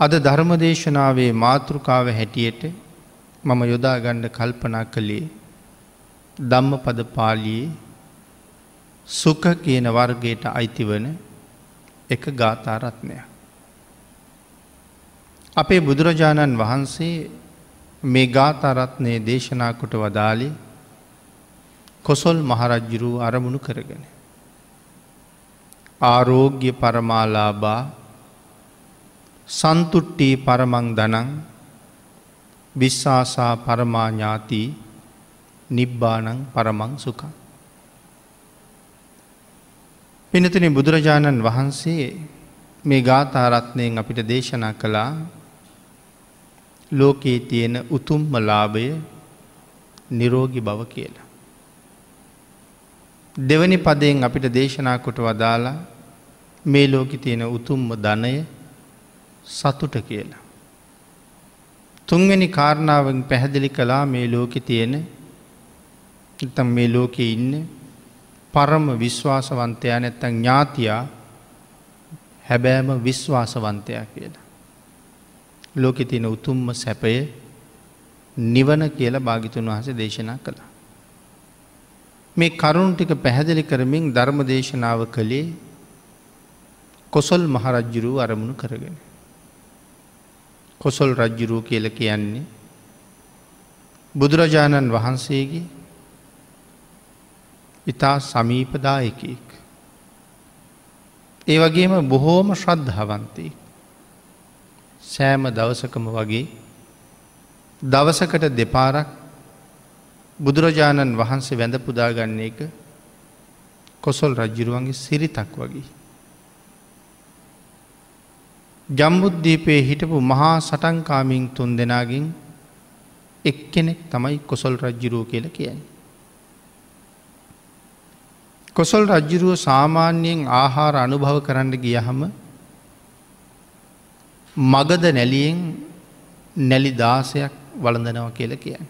අද ධර්මදේශනාවේ මාතෘකාව හැටියට මම යොදා ගණ්ඩ කල්පනා කළේ ධම්ම පද පාලියේ සුක කියන වර්ගයට අයිතිවන එක ගාථාරත්නය. අපේ බුදුරජාණන් වහන්සේ මේ ගාථරත්නය දේශනා කොට වදාලි කොසොල් මහරජ්ජුරු අරමුණු කරගෙන. ආරෝග්‍ය පරමාලාබා සන්තුට්ටී පරමං දනං විශ්වාසා පරමාඥාති නිබ්බානං පරමං සුකං. පිනතින බුදුරජාණන් වහන්සේ මේ ගාථාරත්නයෙන් අපිට දේශනා කළා ලෝකයේ තියෙන උතුම්ම ලාභය නිරෝගි බව කියලා. දෙවනි පදයෙන් අපිට දේශනා කොට වදාලා මේ ලෝකෙ තියෙන උතුම්ම ධනය සතුට කියලා. තුන්වැනි කාරණාවෙන් පැහැදිලි කළා මේ ලෝකෙ තියෙන තම් මේ ලෝකෙ ඉන්න පරම විශ්වාසවන්තයා නැත්තං ඥාතියා හැබෑම විශ්වාසවන්තයා කියලා. ලෝකෙ තියෙන උතුම්ම සැපය නිවන කියලා භාගිතුන් වහස දේශනා කළා. මේ කරුණු ටික පැහැදිලි කරමින් ධර්ම දේශනාව කළේ කොසොල් මහරජ්ජුරුව අරමුණු කරගෙන. කොසොල් රජ්ජුරුව කියල කියන්නේ බුදුරජාණන් වහන්සේගේ ඉතා සමීපදායකෙක්. ඒ වගේම බොහෝම ශ්‍රද්ධාවන්තේ. සෑම දවසකම වගේ දවසකට දෙපාරක් බුදුරජාණන් වහන්සේ වැඳ පුදාගන්න එක කොසොල් රජ්ජුරුවන්ගේ සිරිතක් වගේ. ජම්බුද්ධීපයේ හිටපු මහා සටන්කාමින් තුන් දෙනාගෙන් එක් කෙනෙක් තමයි කොසොල් රජ්ජුරුව කියල කියන්න. කොසොල් රජ්ජුරුව සාමාන්‍යයෙන් ආහාර අනුභව කරන්න ගියහම මගද නැලියෙන් නැලි දාසයක් වළඳනව කියල කියන්න.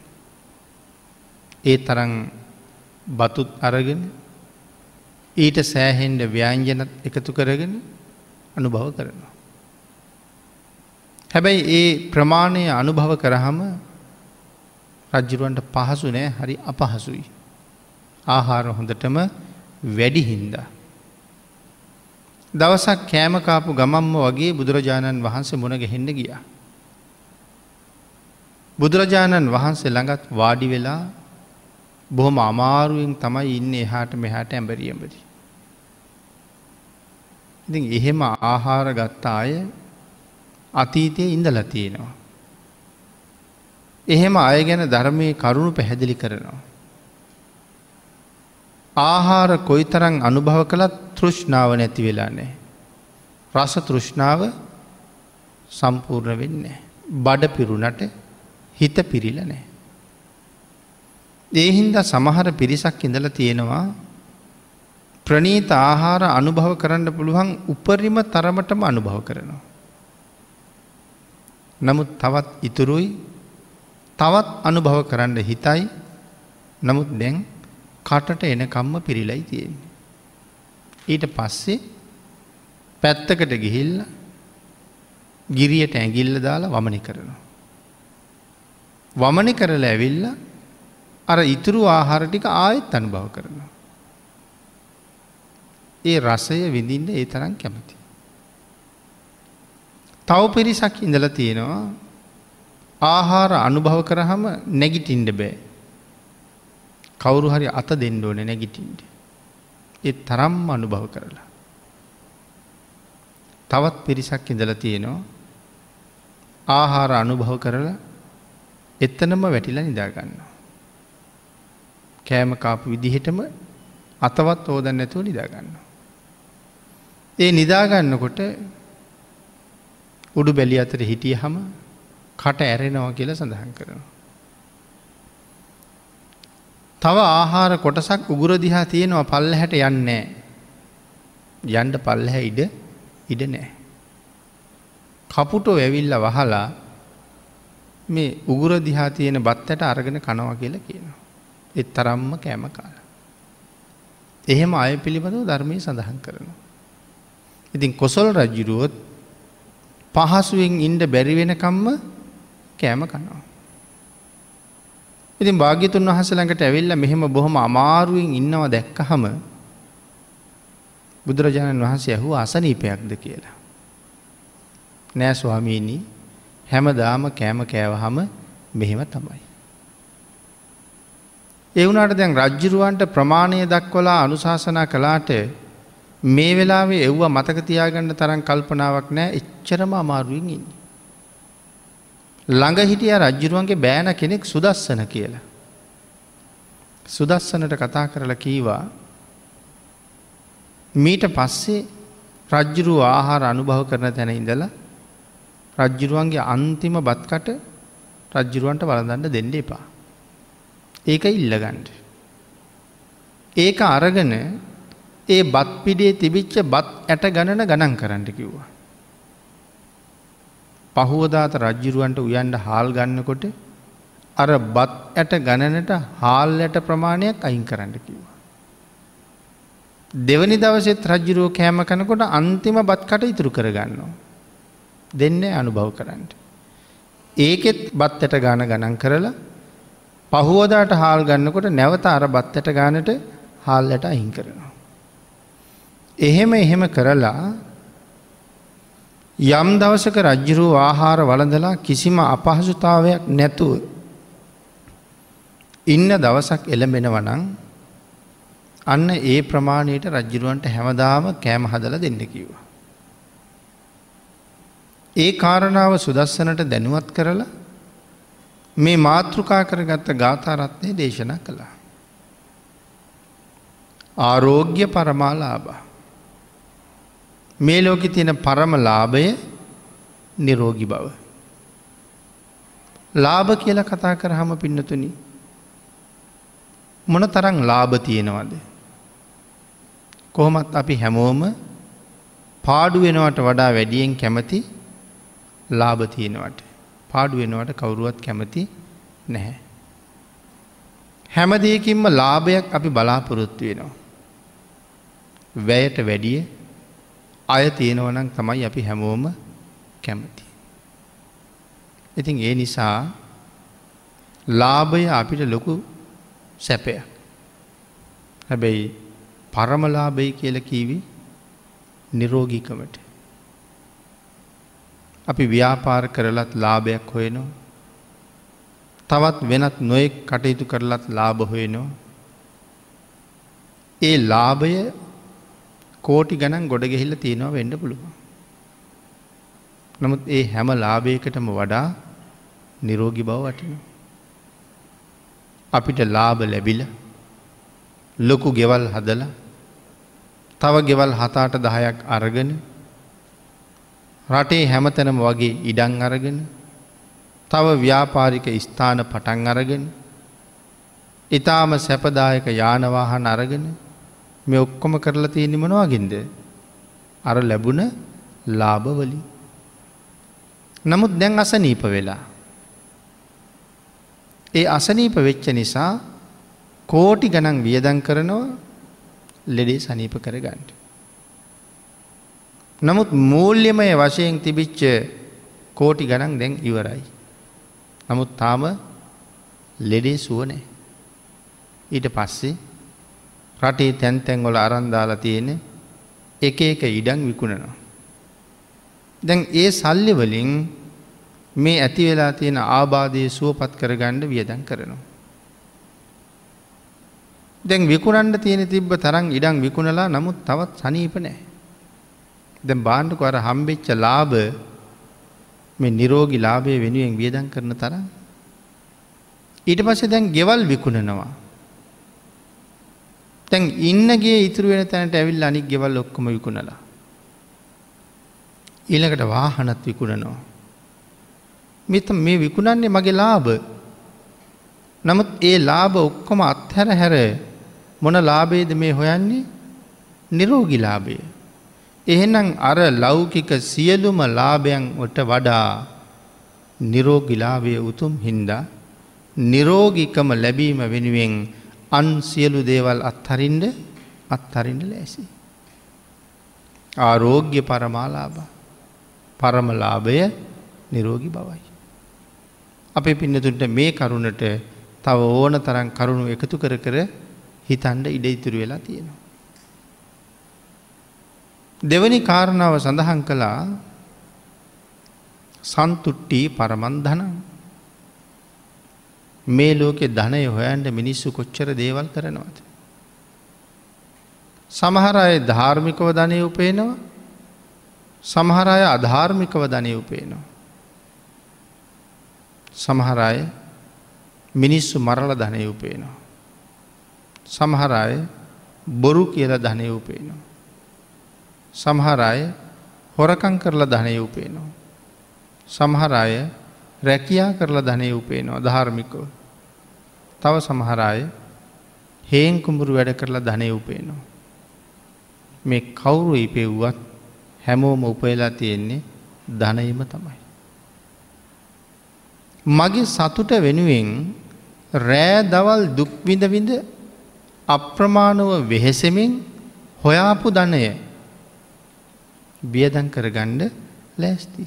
ඒ තරන් බතුත් අරගෙන ඊට සෑහෙන්ඩ ව්‍යංජනත් එකතු කරගෙන අනුභව කරනවා. හැබැයි ඒ ප්‍රමාණය අනුභව කරහම රජ්ජුරුවන්ට පහසු නෑ හරි අපහසුයි. ආහාර හොඳටම වැඩි හින්දා. දවසක් කෑමකාපු ගමම්ම වගේ බුදුරජාණන් වහන්සේ මුණ ගැහෙන්න ගියා. බුදුරජාණන් වහන්සේ ළඟත් වාඩි වෙලා බොහොම අමාරුවෙන් තමයි ඉන්න එහාට මෙහාට ඇඹරියඹරි. ඉති එහෙම ආහාර ගත්තා අය අතීතය ඉඳල තියෙනවා. එහෙම අය ගැන ධර්මය කරුණු පැහැදිලි කරනවා. ආහාර කොයි තරං අනුභව කළත් තෘෂ්ණාව නැති වෙලා නෑ. රස තෘෂ්ණාව සම්පූර්ණ වෙන්න. බඩ පිරුණට හිත පිරිල නෑ. ඒහින්ද සමහර පිරිසක් ඉඳල තියෙනවා ප්‍රනීත ආහාර අනුභව කරන්න පුළුවන් උපරිම තරමටම අනුභව කරනවා. නමුත් තවත් ඉතුරුයි තවත් අනුභව කරන්න හිතයි නමුත් දැන් කටට එනකම්ම පිරිලයි තියෙන්නේ. ඊට පස්සේ පැත්තකට ගිහිල්ල ගිරියට ඇගිල්ල දාලා වමනි කරනවා. වමනි කරලා ඇවිල්ල අර ඉතුරු ආහාර ටික ආයෙත් අනුභව කරනවා. ඒ රසය විඳින්ට ඒ තරම් කැමති. තව පිරිසක් ඉඳල තියෙනවා ආහාර අනුභව කරහම නැගිටින්ඩ බෑ. කවුරු හරි අත දෙන්න ඕන නැගිටින්ට. ඒ තරම් අනුභව කරලා. තවත් පිරිසක් ඉඳල තියෙනවා ආහාර අනුභව කරලා එත්තනම වැටිලා නිදාගන්න. කෑම කාපු විදිහටම අතවත් ඕදන්න ඇතුව නිදාගන්න. ඒ නිදාගන්නකොට උඩු බැලි අතර හිටිය හම කට ඇරෙනවා කියල සඳහන් කරනවා. තව ආහාර කොටසක් උගුර දිහා තියෙනවා පල්ල හැට යන්නේ යන්ඩ පල්ලහැ ඉඩ ඉඩ නෑ. කපුටෝ ඇවිල්ල වහලා මේ උගුර දිහා තියෙන බත්තට අරගෙන කනවා කියලා කියනවා. එත් තරම්ම කෑම කාල. එහෙම අය පිළිබඳව ධර්මය සඳහන් කරනවා. ඉතින් කොසොල් රජ්ජුරුවොත් පහසුවෙන් ඉන්ඩ බැරිවෙනකම්ම කෑම කනවා. ඉතින් භාග්‍යතුන් වහසළඟට ඇවිල්ල මෙහෙම බොහොම අමාරුවෙන් ඉන්නවා දැක්ක හම බුදුරජාණන් වහන්සේ ඇහු අසනීපයක්ද කියලා. නෑ ස්වාමීණී හැමදාම කෑම කෑවහම මෙහෙම තමයි. එවුනාට දැන් රජ්ජිරුවන්ට ප්‍රමාණය දක්වලා අනුශාසනා කලාට මේ වෙලාවේ එව්ව මතකතියාගන්න තරම් කල්පනාවක් නෑ එච්චරම අමාරුවෙන් ඉන්න. ළඟ හිටිය රජ්ජිරුවන්ගේ බෑන කෙනෙක් සුදස්සන කියලා. සුදස්සනට කතා කරලා කීවා මීට පස්සේ රජ්ජුරුව ආහාර අනුභව කරන තැන ඉඳලා රජ්ජුරුවන්ගේ අන්තිම බත්කට රජ්ජුරුවන්ට වලදන්න දෙන්න එපා. ඒක ඉල්ලගන්ඩ. ඒක අරගෙන ඒ බත් පිඩේ තිබිච්ච බත් ඇට ගණන ගණන් කරන්න කිව්වා. පහුවදාත රජ්ජුරුවන්ට උයන්ඩ හාල් ගන්නකොට අර බත් ඇට ගණනට හාල් ඇට ප්‍රමාණයක් අයින් කරන්න කිව්වා. දෙවනි දවසෙත් රජ්ජුරුව කෑම කනකොට අන්තිම බත් කට ඉතුරු කරගන්නවා. දෙන්න අනුභව කරන්න. ඒකෙත් බත්තට ගාන ගණන් කරලා පහුවදාට හාල් ගන්නකොට නැවත අර බත්තට ගානට හාල්ලට අහින් කරනවා. එහෙම එහෙම කරලා යම් දවසක රජ්ජුරුව ආහාර වලඳලා කිසිම අපහසුතාවයක් නැතුව ඉන්න දවසක් එළඹෙන වනං අන්න ඒ ප්‍රමාණයට රජ්ජිරුවන්ට හැමදාම කෑම හදල දෙන්න කිව්වා. ඒ කාරණාව සුදස්සනට දැනුවත් කරලා මේ මාතෘකා කරගත්ත ගාථාරත්නය දේශනා කළා. ආරෝග්‍ය පරමාලාබ. මේ ලෝකෙ තියෙන පරම ලාභය නිරෝගි බව. ලාභ කියල කතා කරහම පින්නතුනි. මොන තරං ලාභ තියෙනවද. කොහොමත් අපි හැමෝම පාඩු වෙනවට වඩා වැඩියෙන් කැමති ලාභ තියෙනවට. පාඩු වෙනවට කවුරුවත් කැමති නැහැ. හැමදයකින්ම ලාභයක් අපි බලාපොරොත්තු වෙනවා. වැයට වැඩිය අය තියෙනවනම් තමයි අපි හැමෝම කැමති. ඉතින් ඒ නිසා ලාභය අපිට ලොකු සැපය. හැබැයි පරමලාබයි කියල කීවි නිරෝගීකමට. අපි ව්‍යාපාර කරලත් ලාභයක් හොයනවා. තවත් වෙනත් නොයෙක් කටයුතු කරලත් ලාභ හොයනවා. ඒ ලාභය කෝටි ගණන් ගොඩ ගෙහිල්ල තියෙනවා වෙන්න පුළුව. නමුත් ඒ හැම ලාභයකටම වඩා නිරෝගි බව වටිනවා. අපිට ලාභ ලැබිල ලොකු ගෙවල් හදලා තව ගෙවල් හතාට දහයක් අරගෙන රටේ හැමතැනම වගේ ඉඩං අරගෙන තව ව්‍යාපාරික ස්ථාන පටන් අරගෙන ඉතාම සැපදායක යානවාහන අරගෙන මේ ඔක්කොම කරලා තියෙන මොනවාගින්ද අර ලැබුණ ලාභවලි. නමුත් දැන් අසනීප වෙලා. ඒ අසනීප වෙච්ච නිසා කෝටි ගණන් වියදන් කරනවා ලෙඩේ සනීප කරගන්නට. නමුත් මූල්්‍යමය වශයෙන් තිබිච්ච කෝටි ගණන් දැන් ඉවරයි. නමුත් තාම ලෙඩේ සුවනෑ. ඊට පස්සේ රටේ තැන්තැන්වල අරන්දාලා තියෙන එක එක ඉඩං විකුණනවා. දැන් ඒ සල්ලි වලින් මේ ඇති වෙලා තියෙන ආබාධය සුවපත් කරගණ්ඩ වියදන් කරනවා. දැන් විකුණන්ඩ තියෙන තිබ්බ තරම් ඉඩං විකුණලා නමුත් තවත් සනීප නෑ. දැන් බාණ්ඩු කර හම්බෙච්ච ලාභ මේ නිරෝගි ලාභය වෙනුවෙන් වියදන් කරන තරම්. ඊට පස්සේ දැන් ගෙවල් විකුණනවා. තැන් ඉන්නගේ ඉතුරු වෙන තැනට ඇවිල් අනික් ගෙවල් ඔක්කොම විකුණලා. ඊළඟට වාහනත් විකුණනවා. මෙත මේ විකුණන්නේ මගේ ලාභ. නමුත් ඒ ලාභ ඔක්කොම අත්හැර හැර මොන ලාබේද මේ හොයන්නේ නිරෝගිලාබය. එහෙනම් අර ලෞකික සියලුම ලාභයන් ට වඩා නිරෝගිලාවය උතුම් හින්දා නිරෝගිකම ලැබීම වෙනුවෙන් අන් සියලු දේවල් අත්හරින්ඩ අත්හරින්ට ලෑසි. ආරෝග්‍ය පරමාලාබ. පරමලාභය නිරෝගි බවයි. අපේ පින්නතුන්ට මේ කරුණට තව ඕන තරන් කරුණු එකතු කර කර හිතන්ඩ ඉඩ ඉතුරු වෙලා තියෙනවා. දෙවනි කාරණාව සඳහන් කළා සන්තුට්ටී පරමන්ධනන් මේ ලෝකෙ ධනය හොයන්ට මිනිස්සු කොච්චර දේවල් කරනවද. සමහර අය ධාර්මිකව ධනය උපේනවා සමහර අය අධාර්මිකව ධනය උපේනවා. සමහර අය මිනිස්සු මරල ධනය උපේනවා. සමහර අය බොරු කියල ධනය උපේනවා. සමහර අය හොරකං කරලා ධනය උපේනවා. සමහර අය රැකියා කරලා ධනය උපේනවා ධාර්මිකව. තව සමහර අය හේන් කුඹුරු වැඩ කරලා ධනය උපේනවා. මේ කවුරු ඉපෙව්වත් හැමෝම උපයලා තියෙන්නේ ධනයම තමයි. මගේ සතුට වෙනුවෙන් රෑ දවල් දුක්විඳවිඳ අප්‍රමාණව වෙහෙසෙමින් හොයාපු ධනය බියදන් කරගණ්ඩ ලෑස්ති.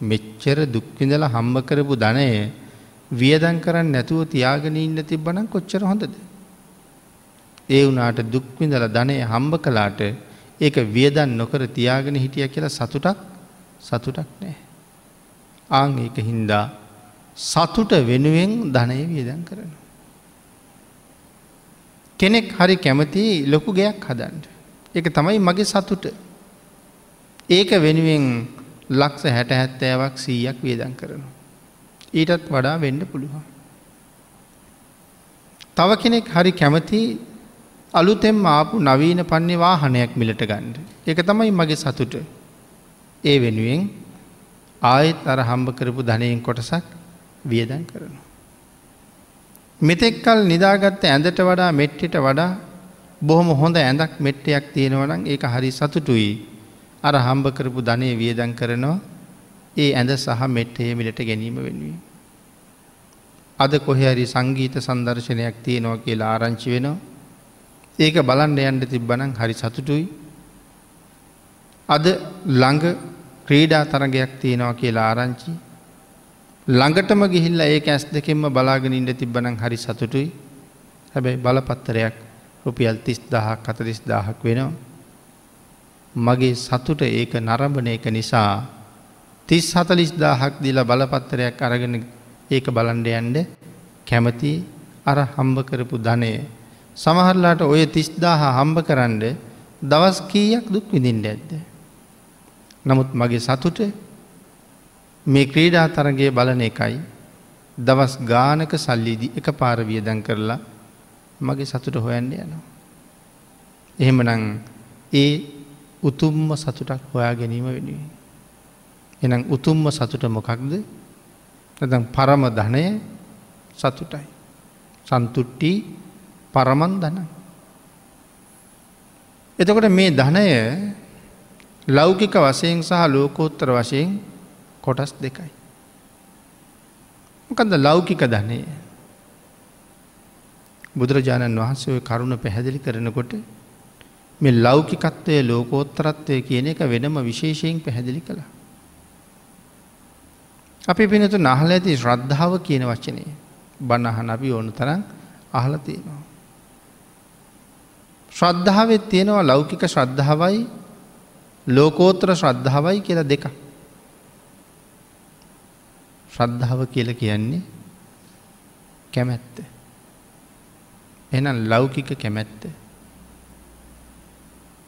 මෙච්චර දුක්විඳල හම්බ කරපු ධනය වියදන් කරන්න නැතුව තියාගෙන ඉන්න තිබ්බනම් කොච්චර හොඳද. ඒ වනාට දුක්විඳල ධනය හම්බ කලාට ඒක වියදන් නොකර තියාගෙන හිටිය කියලා සතුටක් සතුටක් නෑ. ආං ඒක හින්දා සතුට වෙනුවෙන් ධනය වියදන් කරන. කෙනෙක් හරි කැමති ලොකු ගයක් හදන්ට. එක තමයි මගේ සතුට. ඒක වෙනුවෙන් ලක්ස හැට හැත්තෑවක් සීයක් වියදන් කරනවා. ඊටත් වඩා වෙන්න පුළුවන්. තව කෙනෙක් හරි කැමති අලුතෙම් ආපු නවීන පන්නේ වාහනයක් මිලට ගණ්ඩ. එක තමයි මගේ සතුට. ඒ වෙනුවෙන් ආයෙත් අර හම්බ කරපු ධනයෙන් කොටසක් වියදන් කරනවා. මෙතෙක්කල් නිදාගත්ත ඇඳට වඩා මෙට්ටට වඩා බොහොම හොඳ ඇඳක් මෙට්ටයක් තියෙනවනම් ඒක හරි සතුටුයි. අර හම්බ කරපු ධනය වියදන් කරනවා ඒ ඇඳ සහ මෙට්ටේ මිලට ගැනීම වෙනුවෙන්. අද කොහෙහරි සංගීත සංදර්ශනයක් තියෙනවා කියලා ආරංචි වෙනවා ඒක බලන්ඩ යන්ට තිබ්බනං හරි සතුටුයි. අද ළඟ ක්‍රීඩා තරගයක් තියෙනවා කියලා ආරංචි. ළඟටම ගිහිල්ල ඒ ඇස් දෙකෙන්ම බලාගෙනින්ට තිබ්බනං හරි සතුටුයි. හැබැයි බලපත්තරයක් රුපියල් තිස් දහක් කතරිස් දාහක් වෙනවා. මගේ සතුට ඒක නරඹන එක නිසා තිස් හතලිස් දාහක් දිල බලපත්තරයක් අරගෙන ඒක බලන්ඩ යන්ඩ කැමති අර හම්බ කරපු ධනය සමහරලාට ඔය තිස්දාහ හම්බ කරන්න දවස් කීයක් දුක් විඳින්ට ඇද්ද. නමුත් මගේ සතුට මේ ක්‍රීඩා තරගේ බලන එකයි දවස් ගානක සල්ලිදි එක පාරවියදන් කරලා මගේ සතුට හොයන්ඩ යනවා. එහෙමනං ඒ උතුම්ම සතුටක් හොයා ගැනීම වෙනුවෙන්. එනම් උතුම්ම සතුට මොකක්ද නැතම් පරම ධනය සතුටයි. සන්තුට්ටි පරමන් ධන. එතකොට මේ ධනය ලෞකික වසයෙන් සහ ලෝකෝත්තර වශයෙන් කොටස් දෙකයි. මොකද ලෞකික ධනය බුදුරජාණන් වහන්සේ කරුණ පැහැදිලි කරනකොට මේ ලෞකිකත්වය ලෝකෝත්තරත්වය කියන එක වෙනම විශේෂයෙන් පැහැදිලි කළ. අපි පිනතු නහල ඇති ශ්‍රද්ධාව කියන වචනය බණහන අපි ඕනු තරම් අහල තියෙනවා. ශ්‍රද්ධාවත් තියෙනවා ලෞකික ශ්‍රද්ධාවයි ලෝකෝත්‍ර ශ්‍රද්ධාවයි කියල දෙක. ශ්‍රද්ධාව කියල කියන්නේ කැමැත්ත. එනම් ලෞකික කැමැත්ත.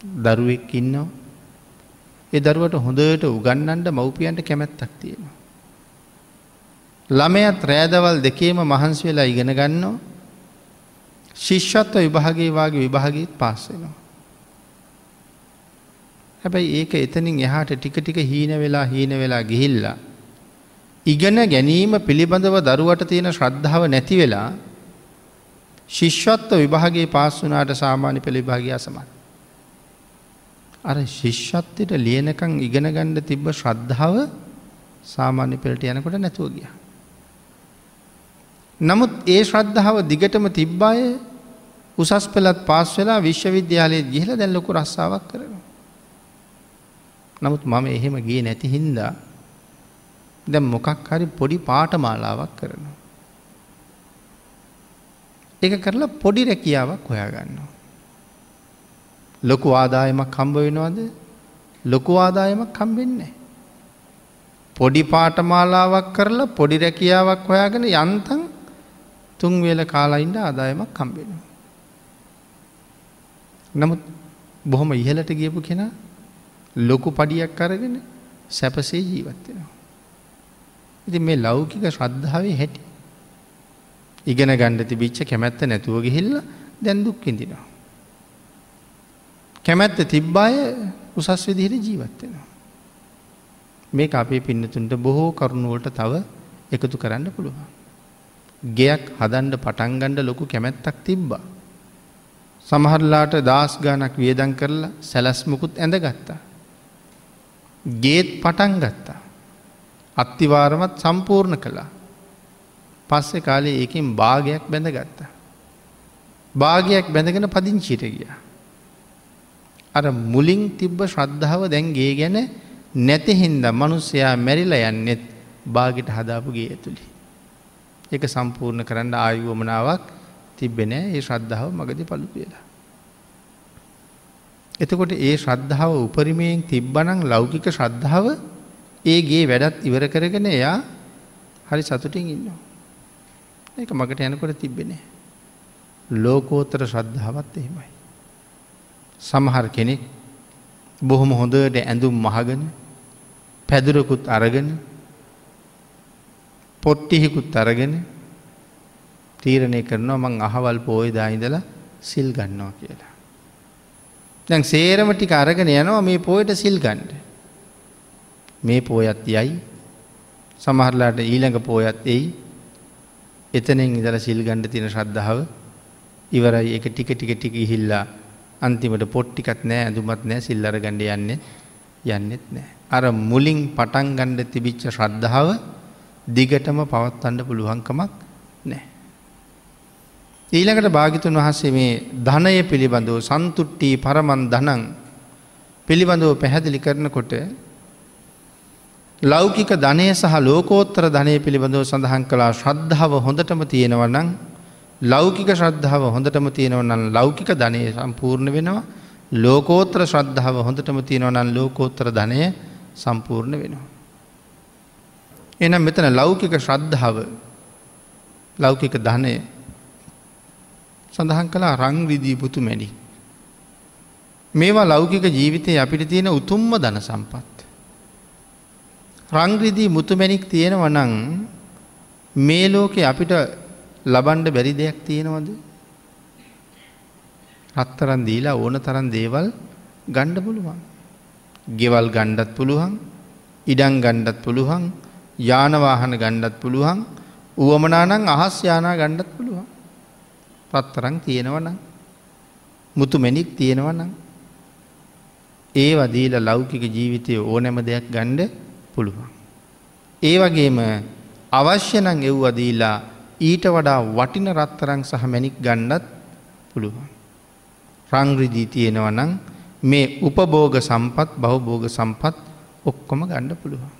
දරුවෙක් ඉන්නවා. ඒ දරුවට හොඳට උගන්නන්ට මව්පියන්ට කැමැත්තක් තියෙනවා. ළමයත් රෑදවල් දෙකේම මහන්සි වෙලා ඉගෙන ගන්නවා ශිෂ්‍යත්ව විභාගේ වගේ විභාගීත් පාස්සෙනවා. හැබැයි ඒක එතනින් එහාට ටික ටික හීන වෙලා හීන වෙලා ගිහිල්ලා. ඉගෙන ගැනීම පිළිබඳව දරුවට තියෙන ශ්‍රද්ධාව නැති වෙලා ශිෂ්‍යත්ව විභාගේ පාස් වනාට සාමාන්‍ය පෙළිභාගය සමන්. අර ශිෂ්‍යත්වයට ලියනකං ඉගෙන ගණ්ඩ තිබ්බ ශ්‍රද්ධාව සාමාන්‍ය පෙළට යනකොට නැතුව ගිය. නමුත් ඒ ශ්‍රද්ධාව දිගටම තිබ්බාය උසස් පෙළත් පාස් වෙලා විශ්වවිද්‍යාලයේ ගිහිල දැල්ලොකු රස්සාාවක් කරනවා. නමුත් මම එහෙම ගිය නැති හින්දා දැන් මොකක් හරි පොඩි පාඨමාලාවක් කරනවා. ඒක කරලා පොඩි රැකියාවක් හොයාගන්නවා. ලොකු ආදායමක් හම්බ වෙනවද? ලොකු ආදායමක් හම්බෙන්නේ පොඩි පාඨමාලාවක් කරලා පොඩි රැකියාවක් හොයාගෙන යන්තම් තුන් වේල කාලා ඉන්න ආදායමක් හම්බෙනවා. නමුත් බොහොම ඉහළට ගියපු කෙනා ලොකු පඩියක් අරගෙන සැපසේ ජීවත් වෙනවා. ඉතින් මේ ලෞකික ශ්‍රද්ධාවේ හැටි. ඉගෙන ගන්න තිබිච්ච කැමැත්ත නැතුව ගිහිල්ලා දැන් දුක් විඳිනවා. කැමැත්ත තිබ්බාය උසස් විදිහට ජීවත් වෙනවා. මේක අපේ පින්නතුන්ට බොහෝ කරුණුවලට තව එකතු කරන්න පුළුවන්. ගෙයක් හදන්ඩ පටන්ගණ්ඩ ලොකු කැමැත්තක් තිබ්බා. සමහරලාට දස් ගානක් වියදන් කරලා සැලස්මකුත් ඇඳ ගත්තා. ගේත් පටන් ගත්තා. අත්තිවාරමත් සම්පූර්ණ කළා. පස්සෙ කාලේ ඒකින් භාගයක් බැඳ ගත්තා. භාගයක් බැඳගෙන පදිංචිට ගිය. අර මුලින් තිබ්බ ශ්‍රද්ධාව දැන්ගේ ගැන නැතිහින්ද මනුස්සයා මැරිල යන්නෙත් බාගිට හදාපු ගේ ඇතුළි. එක සම්පූර්ණ කරන්න ආයුවමනාවක් තිබෙනෑ ඒ ශ්‍රද්ධාව මගද පලු කියලා. එතකොට ඒ ශ්‍රද්ධාව උපරිමයෙන් තිබ්බනං ලෞකික ශ්‍රද්ධාව ඒගේ වැඩත් ඉවර කරගෙන එයා හරි සතුටින් ඉන්නවා. ඒක මගට යනකොට තිබෙනේ. ලෝකෝත්තර ශ්‍රද්ධාවත් එහෙමයි. සමහර කෙනෙක් බොහොම හොඳට ඇඳුම් මහගෙන පැදුරකුත් අරගෙන පොට්ටිහිකුත් අරගෙන තීරණය කරනවා මං අහවල් පෝය දායිදලා සිල් ගන්නවා කියලා. දැන් සේරම ටික අරගෙන යනවා මේ පෝයට සිල් ගන්ඩ. මේ පෝයත් යයි සමහරලාට ඊළඟ පෝයත් එයි එතනෙන් ඉදල සිල් ගණ්ඩ තියෙන ශ්‍රද්ධාව ඉවරයි එක ටික ටික ටික හිල්ලා අන්තිමට පොට්ටිකත් නෑ ඇඳුමත් නෑ සිල්ලර ගණඩ යන්න යන්නෙත් නෑ. අර මුලින් පටන් ගණ්ඩ තිබිච්ච ශ්‍රද්ධාව දිගටම පවත්වන්න පුළුවන්කමක් නෑ. ඊළඟට භාගිතුන් වහන්සේ මේ ධනය පිළිබඳව සන්තුට්ටී පරමන් දනං පිළිබඳව පැහැදිලි කරනකොට ලෞකික ධනය සහ ලෝකෝත්තර ධනය පිළිබඳව සඳහන් කලා ශ්‍රද්ධාව හොඳටම තියෙනවනං ලෞකික ශ්‍රද්ධාව හොඳටම තියෙනවනන් ලෞකික ධනය සම්පූර්ණ වෙනවා ලෝකෝත්‍ර ශ්‍රද්ධාව හොඳටම තියෙනවනන් ලෝකෝත්තර ධනය සම්පූර්ණ වෙනවා. එනම් මෙතන ලෞකික ශ්‍රද්ධාව ලෞකික ධනය සඳහන් කලා රංවිදී පුතු මැඩි. මේවා ලෞකික ජීවිතය අපිට තියෙන උතුම්ම දන සම්පත්. රංග්‍රදී මුතුමැනික් තියෙනව නං මේ ලෝකෙ අපිට ලබන්ඩ බැරි දෙයක් තියෙනවද. රත්තරන් දීලා ඕන තරන් දේවල් ගණ්ඩ පුළුවන්. ගෙවල් ගණ්ඩත් පුළුවන් ඉඩං ගණ්ඩත් පුළුවන් යානවාහන ගණ්ඩත් පුළුවන් උවමනානං අහස් යානා ගණ්ඩත් පුළුවන්. පත්තරං තියෙනවනම් මුතු මැනික් තියෙනවනම් ඒ වදීල ලෞකික ජීවිතය ඕනැම දෙයක් ගණ්ඩ පුළුවන්. ඒ වගේම අවශ්‍ය නං එව්වදීලා ඊට වඩා වටින රත්තරං සහ මැනික් ගණ්ඩත් පුළුවන්. රංග්‍රදී තියෙනවනං මේ උපභෝග සම්පත් බහුභෝග සම්පත් ඔක්කොම ගණ්ඩ පුළුවන්.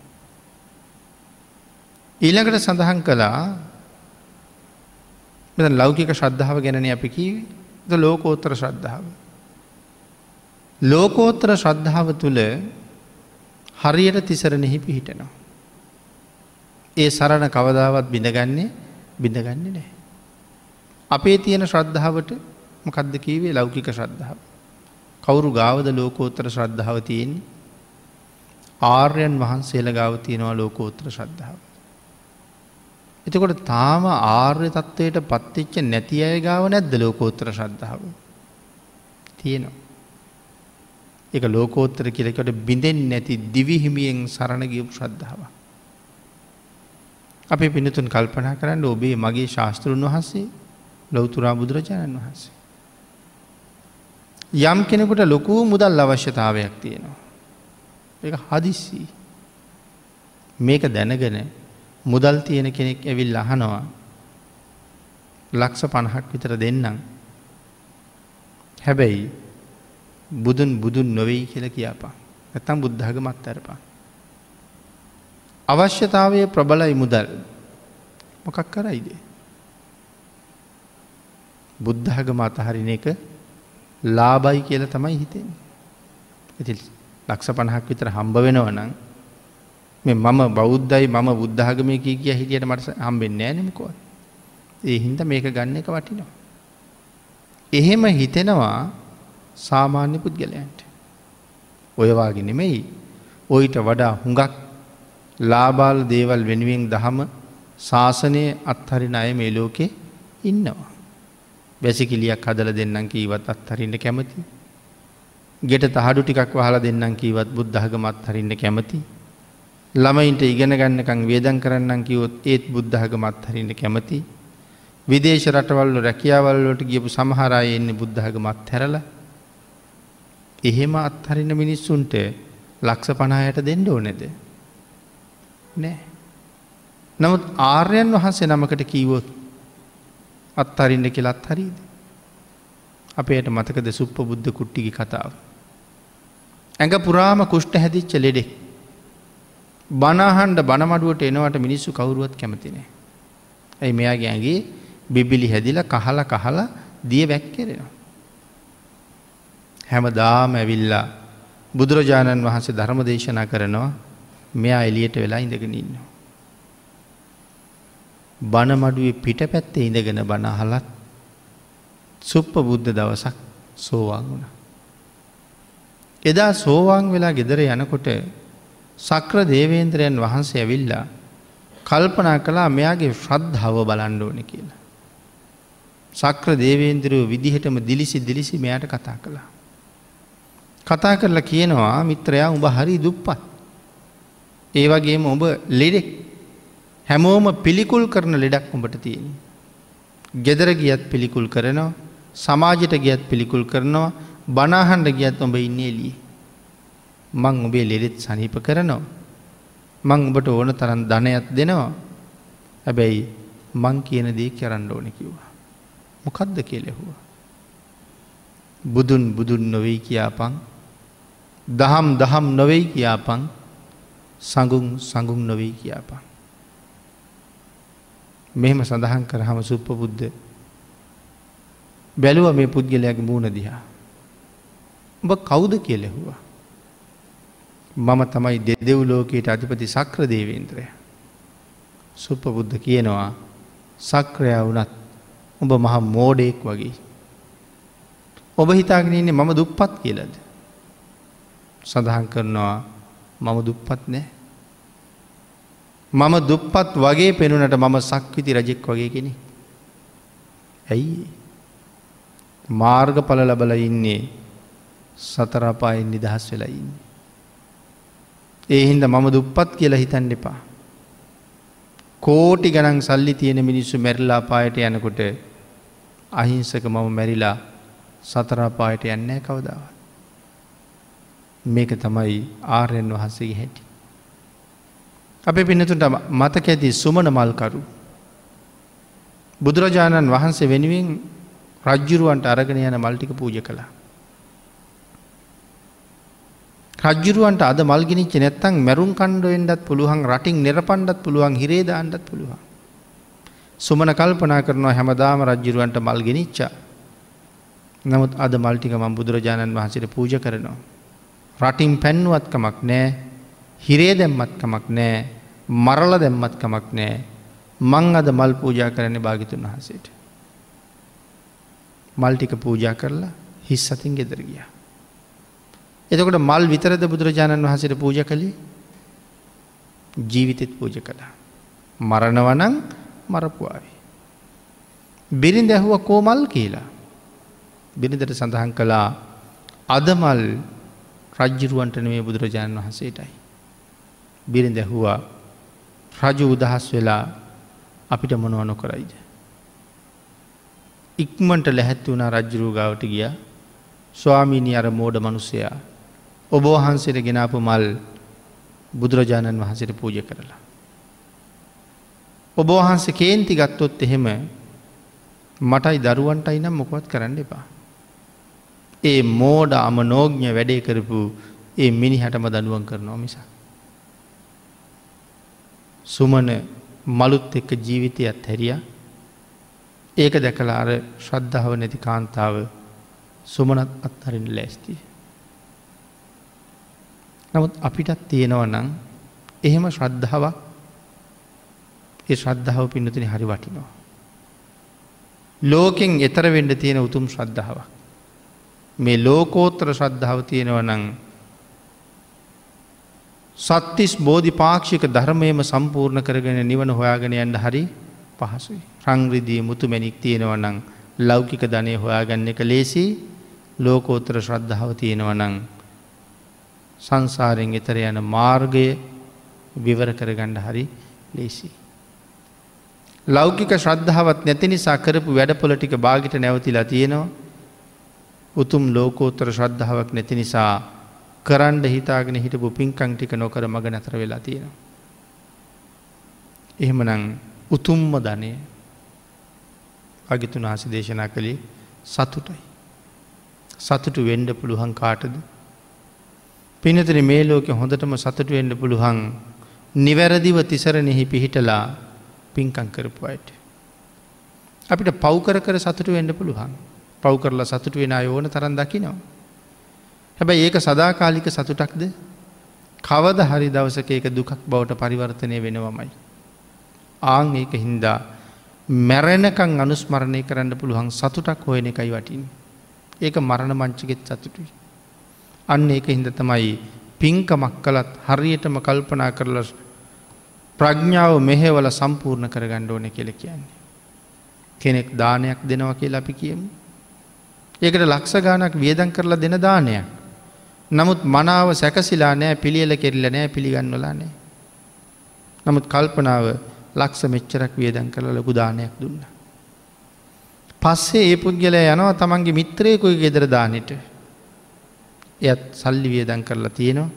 ඊළඟට සඳහන් කළා මෙ ලෞකික ශ්‍රද්ධාව ගැනන අපි කී ද ලෝකෝත්තර ශ්‍රද්ධාව. ලෝකෝත්තර ශ්‍රද්ධාව තුළ හරියට තිසරණෙහි පිහිටනවා. ඒ සරණ කවදාවත් බිඳගන්නේ බිඳගන්නේ නෑ. අපේ තියෙන ශ්‍රද්ධාවට මොකක්ද කීවේ ලෞකික ශ්‍රද්ධාව. කවුරු ගාවද ලෝකෝත්තර ශ්‍රද්ධාව තියෙන්නේ ආර්යන් වහන්සේල ගාව තියෙනවා ලෝකෝත්‍ර ශ්‍රද්ධාව. එතකොට තාම ආර්ය තත්ත්වයට පත්තිච්ච නැති අය ගාව නැද්ද ලෝකෝත්තර ශ්‍රද්ධාව. තියෙනවා. එක ලෝකෝත්තර කියලකට බිඳෙන් නැති දිවිහිමියෙන් සරණගියපු ශ්‍රද්ධාව. අපි පිනතුන් කල්පනා කරන්න ඔබේ මගේ ශාස්තෘන් වහන්සේ ලොවතුරා බුදුරජාණන් වහන්සේ. යම් කෙනෙකුට ලොකූ මුදල් අවශ්‍යතාවයක් තියෙනවා. එක හදිස්සී. මේක දැනගෙන මුදල් තියෙන කෙනෙක් ඇවිල් අහනවා ලක්ෂ පණහක් විතර දෙන්නම්. හැබැයි බුදුන් බුදුන් නොවෙයි කියල කියපා. ඇතම් බුද්ධාග මත් ඇරපා. අවශ්‍යතාවය ප්‍රබලයි මුදල් මොකක් කරයිද. බුද්ධාගම අතහරින එක ලාබයි කියල තමයි හිතෙන්. ඇති ලක්ෂ පණහක් විතර හම්බ වෙනවනං මේ මම බෞද්ධයි මම බුද්ධාගමය කිය කිය හිටියට මට හම්බෙන්න ෑනමකොව. ඒ හින්ද මේක ගන්න එක වටිනවා. එහෙම හිතෙනවා සාමාන්‍ය පුද්ගලයන්ට. ඔයවාගෙන නෙමෙයි ඔයිට වඩා හුඟක් ලාබාල් දේවල් වෙනුවෙන් දහම ශාසනය අත්හරින අය මේ ලෝකෙ ඉන්නවා. වැසිකිලියක් හදල දෙන්නම් කීවත් අත්හරින්න කැමති. ගෙට තහඩු ටිකක් වහල දෙන්නම් කීවත් බුද්ධහගමත් හරින්න කැමති. ළමයින්ට ඉගෙන ගන්නකං වේදන් කරන්නම් කිවොත් ඒත් බුද්ධහගමත් හරින්න කැමති. විදේශ රටවල්ල රැකියාවල්ලට ගියපු සමහරය එන්නේ බුද්ධහගමත් හැරල එහෙම අත්හරින්න මිනිස්සුන්ට ලක්ෂ පනායට දෙන්න ඕනෙද. නෑ. නමුත් ආර්යන් වහන්සේ නමකට කීවොත් අත්හරින්න කෙලත් හරිද. අපේට මතකද සුප්ප බුද්ධ කුට්ටිගි කතාව. ඇඟ පුරාම කුෂ්ට හැදිච්ච ලෙඩෙක්. බනහන්ඩ බනමඩුවට එනවට මිනිස්සු කවුරුවත් කැමතිනේ. ඇයි මෙයාගේ ඇගේ බිබිලි හැදිල කහල කහලා දිය වැැක්කෙරෙනවා. හැම දාම ඇවිල්ලා බුදුරජාණන් වහන්සේ ධර්ම දේශනා කරනවා මෙයා එලියට වෙලා ඉඳගෙන ඉන්නවා. බණමඩුවේ පිට පැත්තේ ඉඳගෙන බණහලත් සුප්ප බුද්ධ දවසක් සෝවාන් වුණ. එදා සෝවාන් වෙලා ගෙදර යනකොට සක්‍ර දේවේන්ද්‍රයන් වහන්සේ ඇවිල්ලා කල්පනා කලා මෙයාගේ ශ්‍රද්ධාව බලන්ඩෝන කියලා. සක්‍ර දේවේන්ද්‍රයෝ විදිහටම දිලිසි දිලිසි මෙයට කතා කළා. කතා කරලා කියනවා මිත්‍රයා උඹ හරි දුප්පත්. ඒවගේම ඔබ ලෙඩෙක් හැමෝම පිළිකුල් කරන ලෙඩක් උඹට තියෙන. ගෙදර ගියත් පිළිකුල් කරනවා සමාජයට ගියත් පිළිකුල් කරනවා බනාහන්ඩ ගියත් ඔබ ඉන්න එලිය. මං ඔබේ ලෙරෙත් සනීප කරනවා. මං ඔබට ඕන තරන් ධනයක් දෙනවා. හැබැයි මං කියන දේ කරන්න ඕන කිව්වා. මොකක්ද කියලෙහුවා. බුදුන් බුදුන් නොවෙයි කියාපං දහම් දහම් නොවෙයි කියාපං සඟුම් සඟුම් නොවෙයි කියාපං. මෙහෙම සඳහන් කරහම සුප්ප බුද්ධ බැලුව මේ පුද්ගලයාගේ මූුණ දිහා. උඹ කෞුද කියලෙහුවා. මම තමයි දෙදෙව් ලෝකයට අධිපති සක්‍ර දේවේන්ද්‍රය. සුප්ප බුද්ධ කියනවා සක්‍රයා වනත් උඹ මහ මෝඩෙක් වගේ. ඔබ හිතාගෙන ඉන්නේ මම දුප්පත් කියලද. සඳහන් කරනවා මම දුප්පත් නෑ. මම දුප්පත් වගේ පෙනුනට මම සක්විති රජෙක් වගේ කෙනෙ. ඇයි මාර්ගඵල ලබල ඉන්නේ සතරපායෙන් නිදහස් වෙලා ඉන්න. ඒ හින්ද මම දුප්පත් කියලා හිතන්න එපා. කෝටි ගනන් සල්ලි තියෙන මිනිස්සු මැරිලා පායට යනකොට අහිංසක මම මැරිලා සතරාපායට යන්නෑ කවදාවත්. මේක තමයි ආර්යන් වහන්සේගේ හැටි. අපේ පිනතුට මතක ඇති සුමන මල්කරු. බුදුරජාණන් වහන්සේ වෙනුවෙන් රජ්ජුරුවන්ට අරගෙන යන මල්ටික පූජ කළා. රජ්ජුරුවන්ට අද මල්ගිනිච්ච නැත්තං මැරුම් කණ්ඩුවෙන්ඩත් පුළුවන් රටින් නිරපන්ඩත් පුළුවන් හිරේදාන්ඩත් පුළුවන්. සුමන කල්පනා කරනවා හැමදාම රජ්ජුරුවන්ට මල්ගෙනිච්චා. නමුත් අද මල්ටික මම් බුදුරජාණන් වහන්සට පූජ කරනවා. රටින් පැන්නුවත්කමක් නෑ හිරේ දැම්මත්කමක් නෑ මරල දැම්මත්කමක් නෑ මං අද මල් පූජා කරන්නේ භාගිතුන් වහසේට. මල්ටික පූජා කරලා හිස් සතින් ගෙදර ගිය. එතකොට මල් විතරද බුදුරජාණන් වහසට පූජ කළේ ජීවිතෙත් පූජ කළා. මරණවනං මරපුවාවේ. බිරිඳ ඇහුව කෝමල් කියලා. බිරිඳට සඳහන් කළා අදමල් රජ්ජිරුවන්ට නෙවේ බුදුරජාණන් වහන්සේටයි. බිරිඳ ඇහුවා රජු උදහස් වෙලා අපිට මොනව නොකරයිද. ඉක්මට ලැහැත්ති වුණ රජ්ජුරු ගාවට ගිය ස්වාමීනි අර මෝඩ මනුස්සයා ඔබෝහන්සේට ගෙනාපු මල් බුදුරජාණන් වහන්සට පූජ කරලා. ඔබෝහන්සේ කේන්ති ගත්තොත් එහෙම මටයි දරුවන්ටයි නම් මොකොත් කරන්න එපා. ඒ මෝඩ අම නෝග්ඥ වැඩේ කරපු ඒ මිනි හැටම දඩුවන් කරනවා මිසා. සුමන මලුත් එක්ක ජීවිතයත් හැරිය ඒක දැකලා අර ශ්‍රද්ධාව නැති කාන්තාව සුමනත් අත්හරින් ලෑස්තිය. නමුත් අපිටත් තියෙනව නම් එහෙම ශ්‍රද්ධාවක් ඒ ශ්‍රද්ධාව පින්නතින හරි වටිනවා. ලෝකෙන් එතර වෙන්ඩ තියෙන උතුම් ශ්‍රද්ධාවක්. මේ ලෝකෝත්‍ර ශ්‍රද්ධාව තියෙනව නං සත්තිස් බෝධි පාක්ෂික ධර්මයම සම්පූර්ණ කරගෙන නිවන හොයාගෙන යන්ට හරි පහසුයි. රංග්‍රදිය මුතු මැනික් තියෙනවනං ලෞකික ධනය හොයාගන්න එක ලේසි ලෝකෝත්තර ශ්‍රද්ධාව තියෙනවනං සංසාරෙන් එතර යන මාර්ගය විවර කරගණ්ඩ හරි ලේසි. ලෞකික ශ්‍රද්ධාවත් නැති නිසා කරපු වැඩපොලටික භාගිට නැවතිලා තියෙනවා උතුම් ලෝකෝත්තර ශ්‍රද්ධාවක් නැති නිසා කරන්ඩ හිතාගෙන හිටපු පින්කං ටික නොකර මග නැතර වෙලා තියෙනවා. එහෙමනං උතුම්ම ධනය අගිතුන් ආසි දේශනා කළේ සතුටයි. සතුටු වෙන්ඩ පුළුවන් කාටද. පිනතන මේ ලෝක හොඳටම සතුට වෙන්ඩ පුළුවන් නිවැරදිව තිසරනෙහි පිහිටලා පින්කං කරපු අයට. අපිට පව්කර කර සතුට වෙන්ඩ පුළුවන් පව් කරලා සතුට වෙන අයෝන තරන් දකිනවා. හැබැයි ඒක සදාකාලික සතුටක්ද කවද හරි දවසක ඒක දුකක් බවට පරිවර්තනය වෙනවමයි. ආං ඒක හින්දා මැරෙනකං අනුස්මරණය කරන්න පුළුවන් සතුටක් හොයන එකයි වටින්. ඒක මරණ මංචිගෙත් සතුටුයි. අන්න ඒක හින්ද තමයි පින්කමක් කළත් හරියටම කල්පනා කරල ප්‍රඥාව මෙහෙවල සම්පූර්ණ කරගණ්ඩ ඕන කෙල කියන්නේ. කෙනෙක් දානයක් දෙනවා කියලා අපි කියමු. ඒකට ලක්ෂ ගානක් වියදන් කරලා දෙන දානයක්. නමුත් මනාව සැකසිලා නෑ පිළියල කෙරල්ල නෑ පිළිගන්නලා නෑ. නමුත් කල්පනාව ලක්ෂ මෙච්චරක් වියදන් කරල ලොකු දානයක් දුන්න. පස්සේ ඒ පුද්ගල යනවා තමන්ගේ මිත්‍රයකුයි ගෙදර දානට එයත් සල්ලි වියදන් කරලා තියෙනවා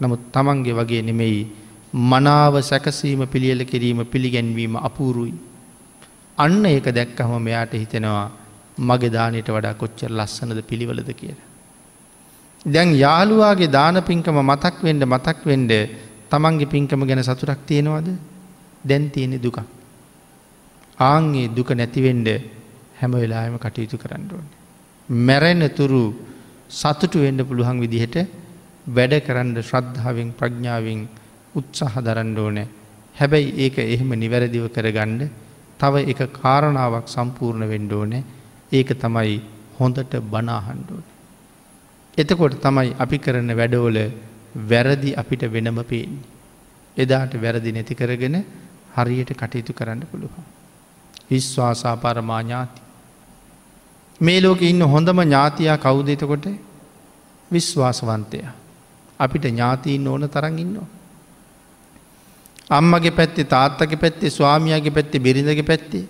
නමුත් තමන්ගේ වගේ නෙමෙයි මනාව සැකසීම පිළියල කිරීම පිළිගැන්වීම අපූරුයි. අන්න ඒක දැක්කහම මෙයාට හිතෙනවා මගේ දානයට වඩා කොච්චර ලස්සනද පිළිවලද කියලා. දැන් යාළුවාගේ දාන පින්කම මතක් වෙන්ඩ මතක් වෙන්ඩ තමන්ගේ පින්කම ගැන සතුරක් තියෙනවද දැන් තියෙනෙ දුක. ආන්ගේ දුක නැතිවෙන්ඩ හැම වෙලාම කටයුතු කරන්න ඕන. මැරෙන තුරු සතුටු වෙන්ඩ පුළුවන් විදිහට වැඩ කරන්න ශ්‍රද්ධාවෙන් ප්‍රඥාවෙන් උත්සාහ දරන්න ඕනෑ හැබැයි ඒක එහෙම නිවැරදිව කරගන්න තව එක කාරණාවක් සම්පූර්ණ වෙන්ඩ ඕනෑ ඒක තමයි හොඳට බනාහන්ඩුවන. එතකොට තමයි අපි කරන වැඩවල වැරදි අපිට වෙනම පේෙන්. එදාට වැරදි නැති කරගෙන හරියට කටයුතු කරන්න පුළුවන්. විශ්වාසා පරමා ඥාති. මේ ලෝක ඉන්න හොඳම ඥාතියා කවුදතකොට විශ්වාසවන්තය. අපිට ඥාතීන් ඕන තරන් ඉන්නවා. අම්මගේ පැත්තේ තාත්තක පැත්තේ ස්වාමියගේ පැත්තේ බිරිඳගේ පැත්තේ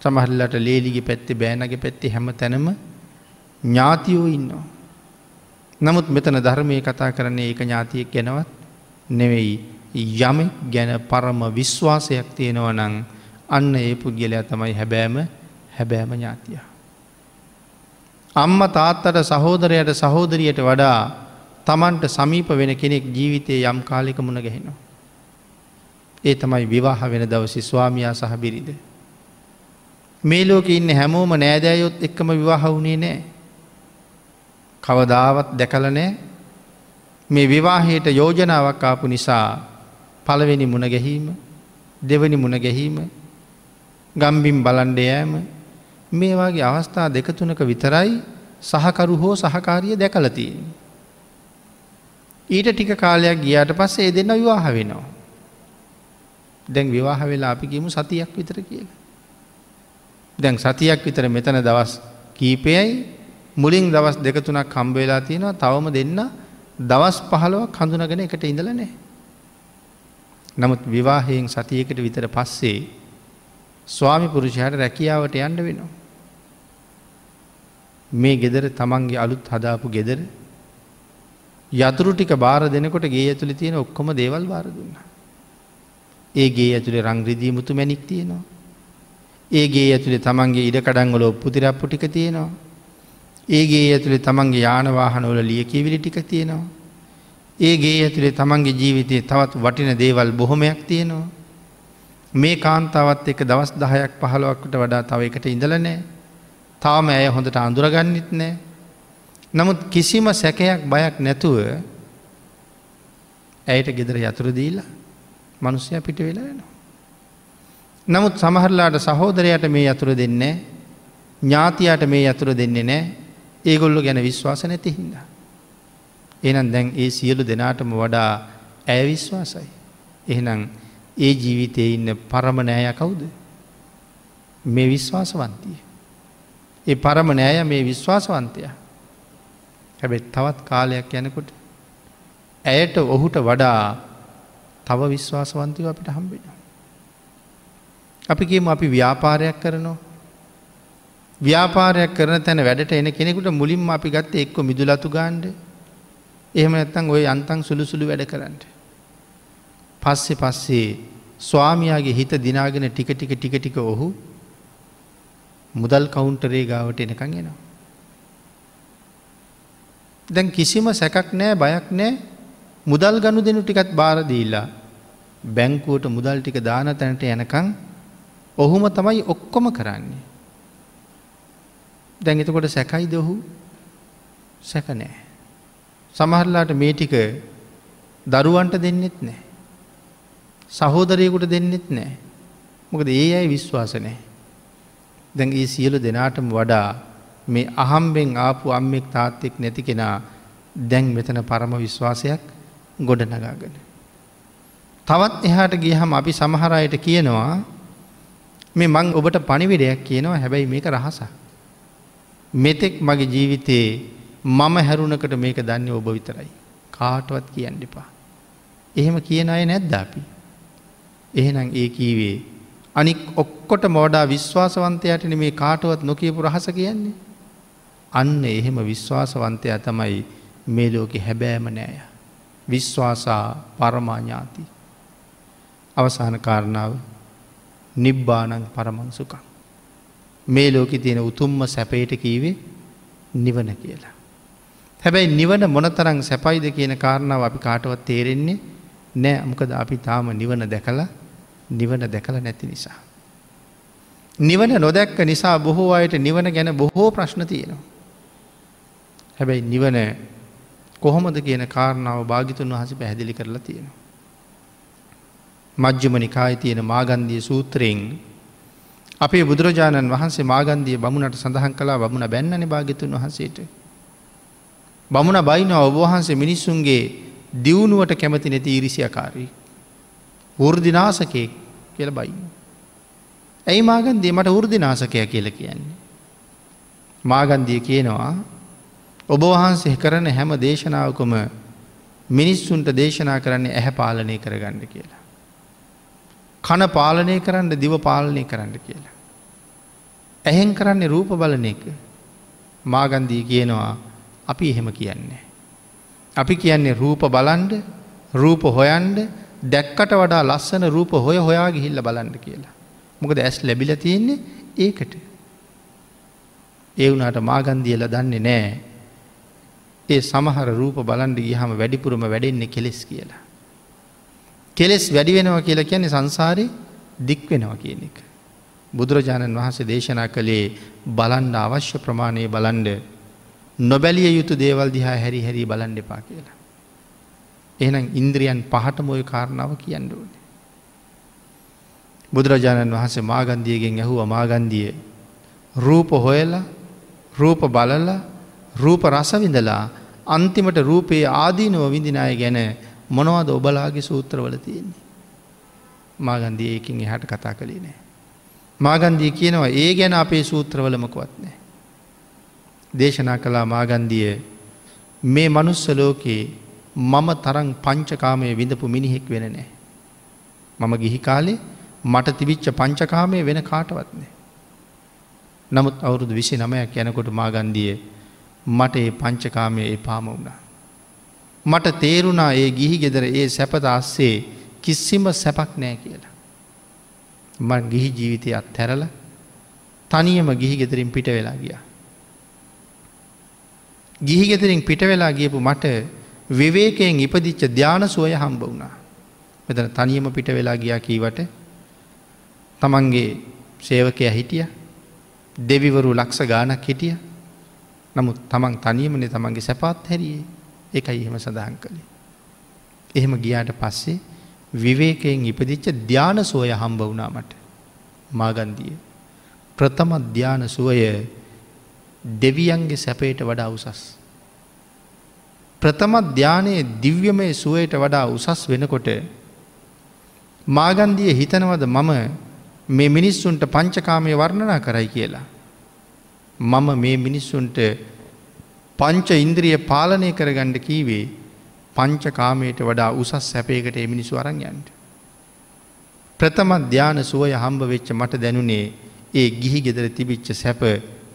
සමහල්ලට ලේලිගේ පැත්තේ බෑනගේ පැත්තේ හැම තැනම ඥාතියෝ ඉන්නවා. නමුත් මෙතන ධර්මය කතා කරන්නේ ඒක ඥාතියෙක් ගැනවත් නෙවෙයි යමෙක් ගැන පරම විශ්වාසයක් තියෙනව නං අන්න ඒ පුද්ගලයා තමයි හැබෑම හැබෑම ඥාතිය. අම්ම තාත්තට සහෝදරයට සහෝදරියට වඩා තමන්ට සමීප වෙන කෙනෙක් ජීවිතය යම් කාලික මුණ ගැහෙනවා. ඒ තමයි විවාහ වෙන දවසි ස්වාමයා සහ බිරිද. මේ ලෝක ඉන්න හැමෝම නෑදෑයොත් එක්කම විවාහ වුණේ නෑ. කවදාවත් දැකල නෑ මේ විවාහයට යෝජනාවක් ආපු නිසා පළවෙනි මුණ ගැහීම දෙවනි මුණ ගැහීම ගම්බිම් බලන්ඩ යෑම මේ වගේ අවස්ථා දෙකතුනක විතරයි සහකරු හෝ සහකාරිය දැකලතියෙන්. ඊට ටික කාලයක් ගියාට පස්සේ ඒ දෙන්න විවාහ වෙනවා. දැන් විවාහ වෙලා අපි කියමු සතියක් විතර කියලා. දැන් සතියක් විතර මෙතන දවස් කීපයයි මුලින් දවස් දෙකතුනක් කම්බවෙලා තියෙනවා තවම දෙන්න දවස් පහළවක් හඳුනගෙන එකට ඉඳල නෑ. නමුත් විවාහයෙන් සතියකට විතර පස්සේ ස්වාමි පුරුෂයට රැකියාවට යන්න වෙනවා. මේ ගෙදර තමන්ගේ අලුත් හදාපු ගෙදර යතුරු ටික බාර දෙනකොට ගේ ඇතුළි තියෙන ඔක්කොම දේවල් බාර දුන්න. ඒ ගේ ඇතුළේ රංග්‍රදී මුතු මැනික් තියෙනවා. ඒගේ ඇතුළේ තමන්ගේ ඉඩකඩංගල ඔප්පු තිරප්පු ටික තියෙනවා. ඒගේ ඇතුළේ තමන්ගේ යානවාහනවල ලිය කිවිලි ටික තියෙනවා. ඒගේ ඇතුළේ තමන්ගේ ජීවිතය තවත් වටින දේවල් බොහොමයක් තියෙනවා. මේ කාන්තාවත් එක දවස් දහයක් පහළුවක්කට වඩා තව එකට ඉඳල නෑ. තාම ඇය හොඳට අඳුරගන්නෙත් නෑ. නමුත් කිසිම සැකයක් බයක් නැතුව ඇයට ගෙදර යතුර දීලා මනුස්සය පිට වෙලා යනවා. නමුත් සමහරලාට සහෝදරයට මේ යතුර දෙන්නේ ඥාතියට මේ යතුර දෙන්නේ නෑ ඒගොල්ලො ගැන විශ්වාස නැති හින්දා. එනම් දැන් ඒ සියලු දෙනාටම වඩා ඇය විශ්වාසයි. එහෙනම් ඒ ජීවිතයේ ඉන්න පරම නෑය කවුද. මේ විශ්වාසවන්තිය. ඒ පරම නෑය මේ විශ්වාසවන්තය. හැබැ තවත් කාලයක් යනකොට ඇයට ඔහුට වඩා තව විශ්වාසවන්තයව අපිට හම්බෙන. අපි කියම අපි ව්‍යාපාරයක් කරනවා. ව්‍යාපාරයක් කරන තැන වැඩට එන කෙනෙකුට මුලින්ම අපි ගත්ත එක්ක මිදුලතු ගාන්ඩ එහෙම නැත්තං ඔය අන්තන් සුළුසුළු වැඩ කරන්නට. පස්සෙ පස්සේ ස්වාමයාගේ හිත දිනාගෙන ටික ටික ටික ටික ඔහු මුදල් කවුන්ටරේ ගාවට එනකං එනවා. දැන් කිසිම සැකක් නෑ බයක් නෑ මුදල් ගණු දෙනු ටිකත් බාරදීලා බැංකුවට මුදල් ටික දාන තැනට යනකං ඔහුම තමයි ඔක්කොම කරන්නේ. දැන් එතකොට සැකයි දොහු සැක නෑ. සමහරලාට මේ ටික දරුවන්ට දෙන්නෙත් නෑ. සහෝදරයකුට දෙන්නෙත් නෑ. මොකද ඒ අයි විශ්වාස නෑ. දැන් ඒ සියලු දෙනාටම වඩා මේ අහම්බෙන් ආපු අම්මෙක් තාත්තෙක් නැති කෙනා දැන් මෙතන පරම විශ්වාසයක් ගොඩනගාගෙන. තවත් එහාට ගියහම අපි සමහරයට කියනවා මේ මං ඔබට පණිවිඩයක් කියනවා හැබැයි මේක රහස. මෙතෙක් මගේ ජීවිතයේ මම හැරුණකට මේක දන්න ඔබ විතරයි. කාටවත් කියන්න එපා. එහෙම කියන අය නැද්ද අපි. එහෙනම් ඒ කීවේ අනික් ඔක්කොට මෝඩා විශ්වාසවන්තයටන මේ කාටුවත් නොකියපු රහස කියන්නේ. අන්න එහෙම විශ්වාසවන්තය තමයි මේ ලෝකෙ හැබෑම නෑය. විශ්වාසා පරමාඥාති. අවසාන කාරණාව නිබ්බානං පරමංසුකං. මේ ලෝකෙ තියෙන උතුම්ම සැපයට කීවේ නිවන කියලා. හැබැයි නිවන මොනතරං සැපයිද කියන කාරණාව අපි කාටවත් තේරෙන්නේ නෑ අමකද අපි තාම නිවන දැකලා නිවන දැකළ නැති නිසා. නිවන නොදැක්ක නිසා බොහෝ අයට නිවන ගැන බොහෝ ප්‍රශ්න තියෙනවා. හැබැයි නිවන කොහොමද කියන කාරණාව භාගිතුන් වහස පැහැදිලි කරලා තියෙනවා. මජ්්‍යම නිකායි තියෙන මාගන්දිය සූත්‍රයෙන් අපේ බුදුරජාණන් වහන්සේ මාගන්දිය බමුණට සඳහන් කලා බමුණ බැන්නන භාගිතුන් වහන්සේට. බමුණ බයින ඔබවහන්සේ මිනිස්සුන්ගේ දියුණුවට කැමති නැති ඉරිසියකාරී. වෘදිනාසකයෙක් කියල බයින්න. ඇයි මාගන්දිය මට වෘදිනාසකය කියල කියන්නේ. මාගන්දිය කියනවා ඔබ වහන්සේ කරන හැම දේශනාවකම මිනිස්සුන්ට දේශනා කරන්නේ ඇහැ පාලනය කරගන්න කියලා. කන පාලනය කරන්න දිව පාලනය කරන්න කියලා. ඇහෙන් කරන්නේ රූප බලන එක මාගන්දී කියනවා අපි එහෙම කියන්නේ. අපි කියන්නේ රූප බලන්ඩ රූප හොයන්ඩ දැක්කට වඩා ලස්සන රූප හොය හොයා ගිහිල්ල බලන්න කියලා. මොකද ඇස් ලැබිල තියෙන්නේ ඒකට. ඒ වුනාට මාගන්දියල දන්නේ නෑ. ඒ සමහර රූප බලන්ඩ ගිහම වැඩිපුරම වැඩෙන්නේ කෙලෙස් කියලා. කෙලෙස් වැඩි වෙනවා කියලා කියන්නේ සංසාරය දික් වෙනවා කියන එක. බුදුරජාණන් වහන්සේ දේශනා කළේ බලන්ඩ අවශ්‍ය ප්‍රමාණය බලන්ඩ නොබැලිය යුතු දේවල් දිහා හැරි හැරි බලන්ඩ එපා කියලා. එහෙනම් ඉන්ද්‍රියන් පහටම ඔය කාරණාව කියන්න ඕනේ. බුදුරජාණන් වහන්සේ මාගන්දියගෙන් ඇහුව මාගන්දිය රූප හොයලා රූප බලල රූප රසවිඳලා අන්තිමට රූපයේ ආදීනුව විඳිනාය ගැන මොනවද ඔබලාගේ සූත්‍රවල තියෙන්නේ. මාගන්දිය ඒකින් එහට කතා කළේ නෑ. මාගන්දිය කියනවා ඒ ගැන අපේ සූත්‍රවලමකුවත් නෑ. දේශනා කලා මාගන්දිය මේ මනුස්සලෝකයේ මම තරං පංචකාමය විඳපු මිනිහෙක් වෙන නෑ. මම ගිහි කාලේ මට තිබිච්ච පංචකාමය වෙන කාටවත්නෑ. නමුත් අවුරුදු විසි නමයක් යැනකොට මාගන්දිය මට ඒ පංචකාමය එපාම වුණා. මට තේරුණා ඒ ගිහි ගෙදර ඒ සැපත අස්සේ කිසිම සැපක් නෑ කියලා. මන් ගිහි ජීවිතය අත් හැරල තනියම ගිහි ගෙදරින් පිට වෙලා ගියා. ගිහිගෙතරින් පිට වෙලා ගියපු මට විවේකයෙන් ඉපදිච්ච ධ්‍යාන සුවය හම්බ වුණා. මෙතන තනියම පිට වෙලා ගියා කීවට තමන්ගේ සේවකය හිටිය දෙවිවරු ලක්ෂ ගානක් හිටිය නමුත් තමන් තනියමනේ තමන්ගේ සැපාත් හැරියේ එකයි එහෙම සඳහන් කළේ. එහෙම ගියාට පස්සේ විවේකයෙන් ඉපදිච්ච ධ්‍යාන සුවය හම්බ වුණාමට මාගන්දිය. ප්‍රථම ධ්‍යාන සුවය දෙවියන්ගේ සැපයට වඩා උසස්. ප්‍රථම ධ්‍යානයේ දිව්‍යමය සුවයට වඩා උසස් වෙනකොට මාගන්දිය හිතනවද මම මේ මිනිස්සුන්ට පංචකාමය වර්ණනා කරයි කියලා. මම මේ මිනිස්සුන්ට පංච ඉන්ද්‍රිය පාලනය කරගණ්ඩ කීවේ පංචකාමයට වඩා උසස් සැපයකට එමිනිසු අරංයන්ට. ප්‍රථම ධ්‍යාන සුවය හම්බ වෙච්ච මට දැනුනේ ඒ ගිහි ගෙදර තිබිච්ච සැප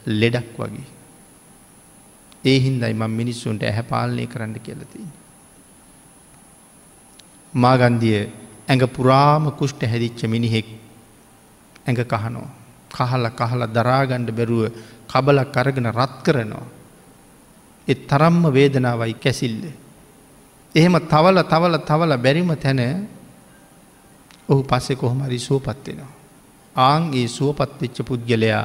ලෙඩක් වගේ. ඒ හින්දයි මං මිනිස්සුන්ට ඇහැ පාලනය කරන්න කියලතින්. මාගන්දිය ඇඟ පුරාම කුෂ්ට හැදිච්ච මිනිහෙක් ඇඟ කහනෝ. කහල කහල දරාගණ්ඩ බැරුව කබලක් අරගෙන රත් කරනවා. එ තරම්ම වේදනාවයි කැසිල්ල. එහෙම තවල තවල තවල බැරිම තැන ඔහු පස්සෙ කොහොමරි සුවපත්වෙනවා. ආං ඒ සුවපත්වෙච්ච පුද්ගලයා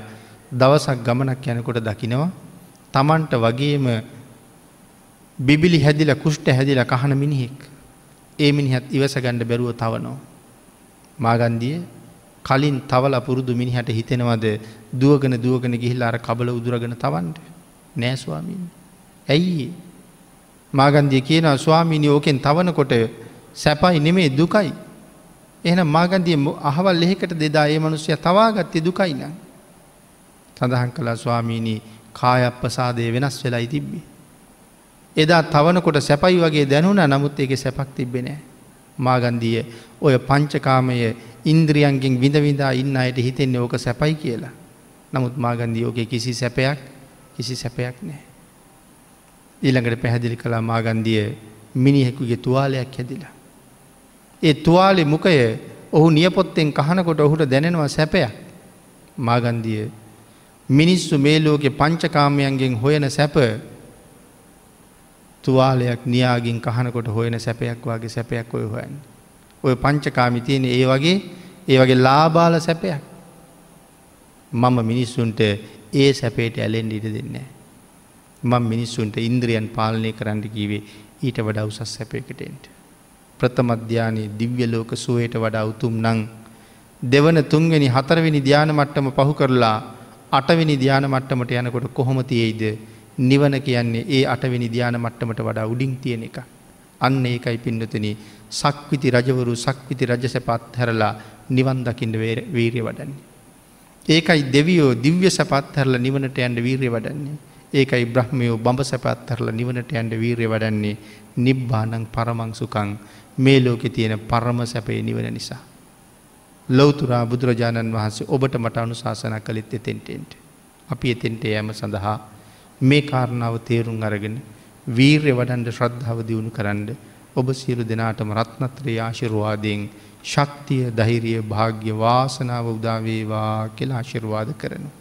දවසක් ගමනක් යනකොට දකිනවා තමන්ට වගේම බිබිලි හැදිල කුෂ්ට හැදිල කහන මිනිහෙක් ඒ මිනිහත් ඉවස ගණ්ඩ බැරුව තවනෝ. මාගන්දිය කලින් තවල පුරුදු මිනිහට හිතෙනවද දුවගෙන දුවගෙන ගිහිල්ලාර කබල උදුරගෙන තවන්ට නෑස්වාමීන්. ඇයි මාගන්දිය කියන ස්වාමීනි ඕකෙන් තවනකොට සැපයි නෙමේ දුකයි. එහන මාගන්දිය අහවල් එහෙකට දෙදා ඒ මනුස්්‍යය තවාගත්තය දුකයින. සඳහන් කලා ස්වාමීණී කායප්පසාදය වෙනස් වෙලයි තිබ්බි. එදා තවනකොට සැපයි වගේ දැනුන නමුත් ඒක සැපක් තිබෙනෑ. මාගන්දිය ඔය පංචකාමය ඉන්ද්‍රියන්ගෙන් විඳවිඳා ඉන්න අයට හිතෙන්නේ ඕක සැපයි කියලා. නමුත් මාගන්දී ඕකේ කිසි සැපයක් කිසි සැපයක් නෑ. ඊළඟට පැහැදිලි කලා මාගන්දිය මිනිහෙකුගේ තුවාලයක් හැදිලා. ඒ තුවාලෙ මුකය ඔහු නියපොත්තෙන් කහනකොට ඔහුට දැනෙනවා සැපයක් මාගන්දිය මිනිස්සු මේ ලෝකෙ පංචකාමයන්ගෙන් හොයන සැප තුවාලයක් නියාගින් කහනකොට හොයන සැපයක් වගේ සැපයක් ඔය හොයන්. ඔය පංචකාමි තියෙන ඒ වගේ ඒ වගේ ලාබාල සැපයක්. මම මිනිස්සුන්ට ඒ සැපේට ඇලෙන්ඩ ඉට දෙන්නේ. මං මිනිස්සුන්ට ඉන්ද්‍රියන් පාලනය කරන්න කිවේ ඊට වඩා උසස් සැපයකටෙන්ට. ප්‍රථමධ්‍යානයේ දිව්‍ය ලෝක සුවයට වඩා උතුම් නං දෙවන තුන්වෙනි හතරවෙනි ධ්‍යාන මට්ටම පහු කරලා අටවෙනි ධ්‍යාන මට්ටමට යනකොට කොහොමතියයිද නිවන කියන්නේ ඒ අටවෙනි ධ්‍යාන මට්ටමට වඩා උඩින් තියෙන එක. අන්න ඒකයි පින්නතන සක්විති රජවරු සක්විති රජ සැපත් හැරලා නිවන් දකිින්ට වීරය වඩන්නේ. ඒකයි දෙවියෝ දිව්‍ය සැපත් හැරල නිවනට යන්ට වීරය වඩන්නේ. ඒකයි බ්‍රහ්මයෝ බඹ සැපත් හරල නිවනට යන්ට වීරය වඩන්නේ නිබ්බානං පරමංසුකං මේ ලෝකෙ තියෙන පරම සැපේ නිවන නිසා. ලොවතුරා බුදුරජාණන් වහන්සේ ඔබට මට අනුශාසන කළෙත් එතෙන්ටෙන්ට. අපි එතෙන්ට යෑම සඳහා මේ කාරණාව තේරුම් අරගෙන වීර්ය වඩන්ඩ ශ්‍රද්ධාව දියුණු කරන්න ඔබ සියලු දෙනාටම රත්නත්‍රයේ ආශිරවාදයෙන් ශක්තිය දහිරිය භාග්‍ය වාසනාව උදාවේවා කියලා ආශිර්වාද කරනු.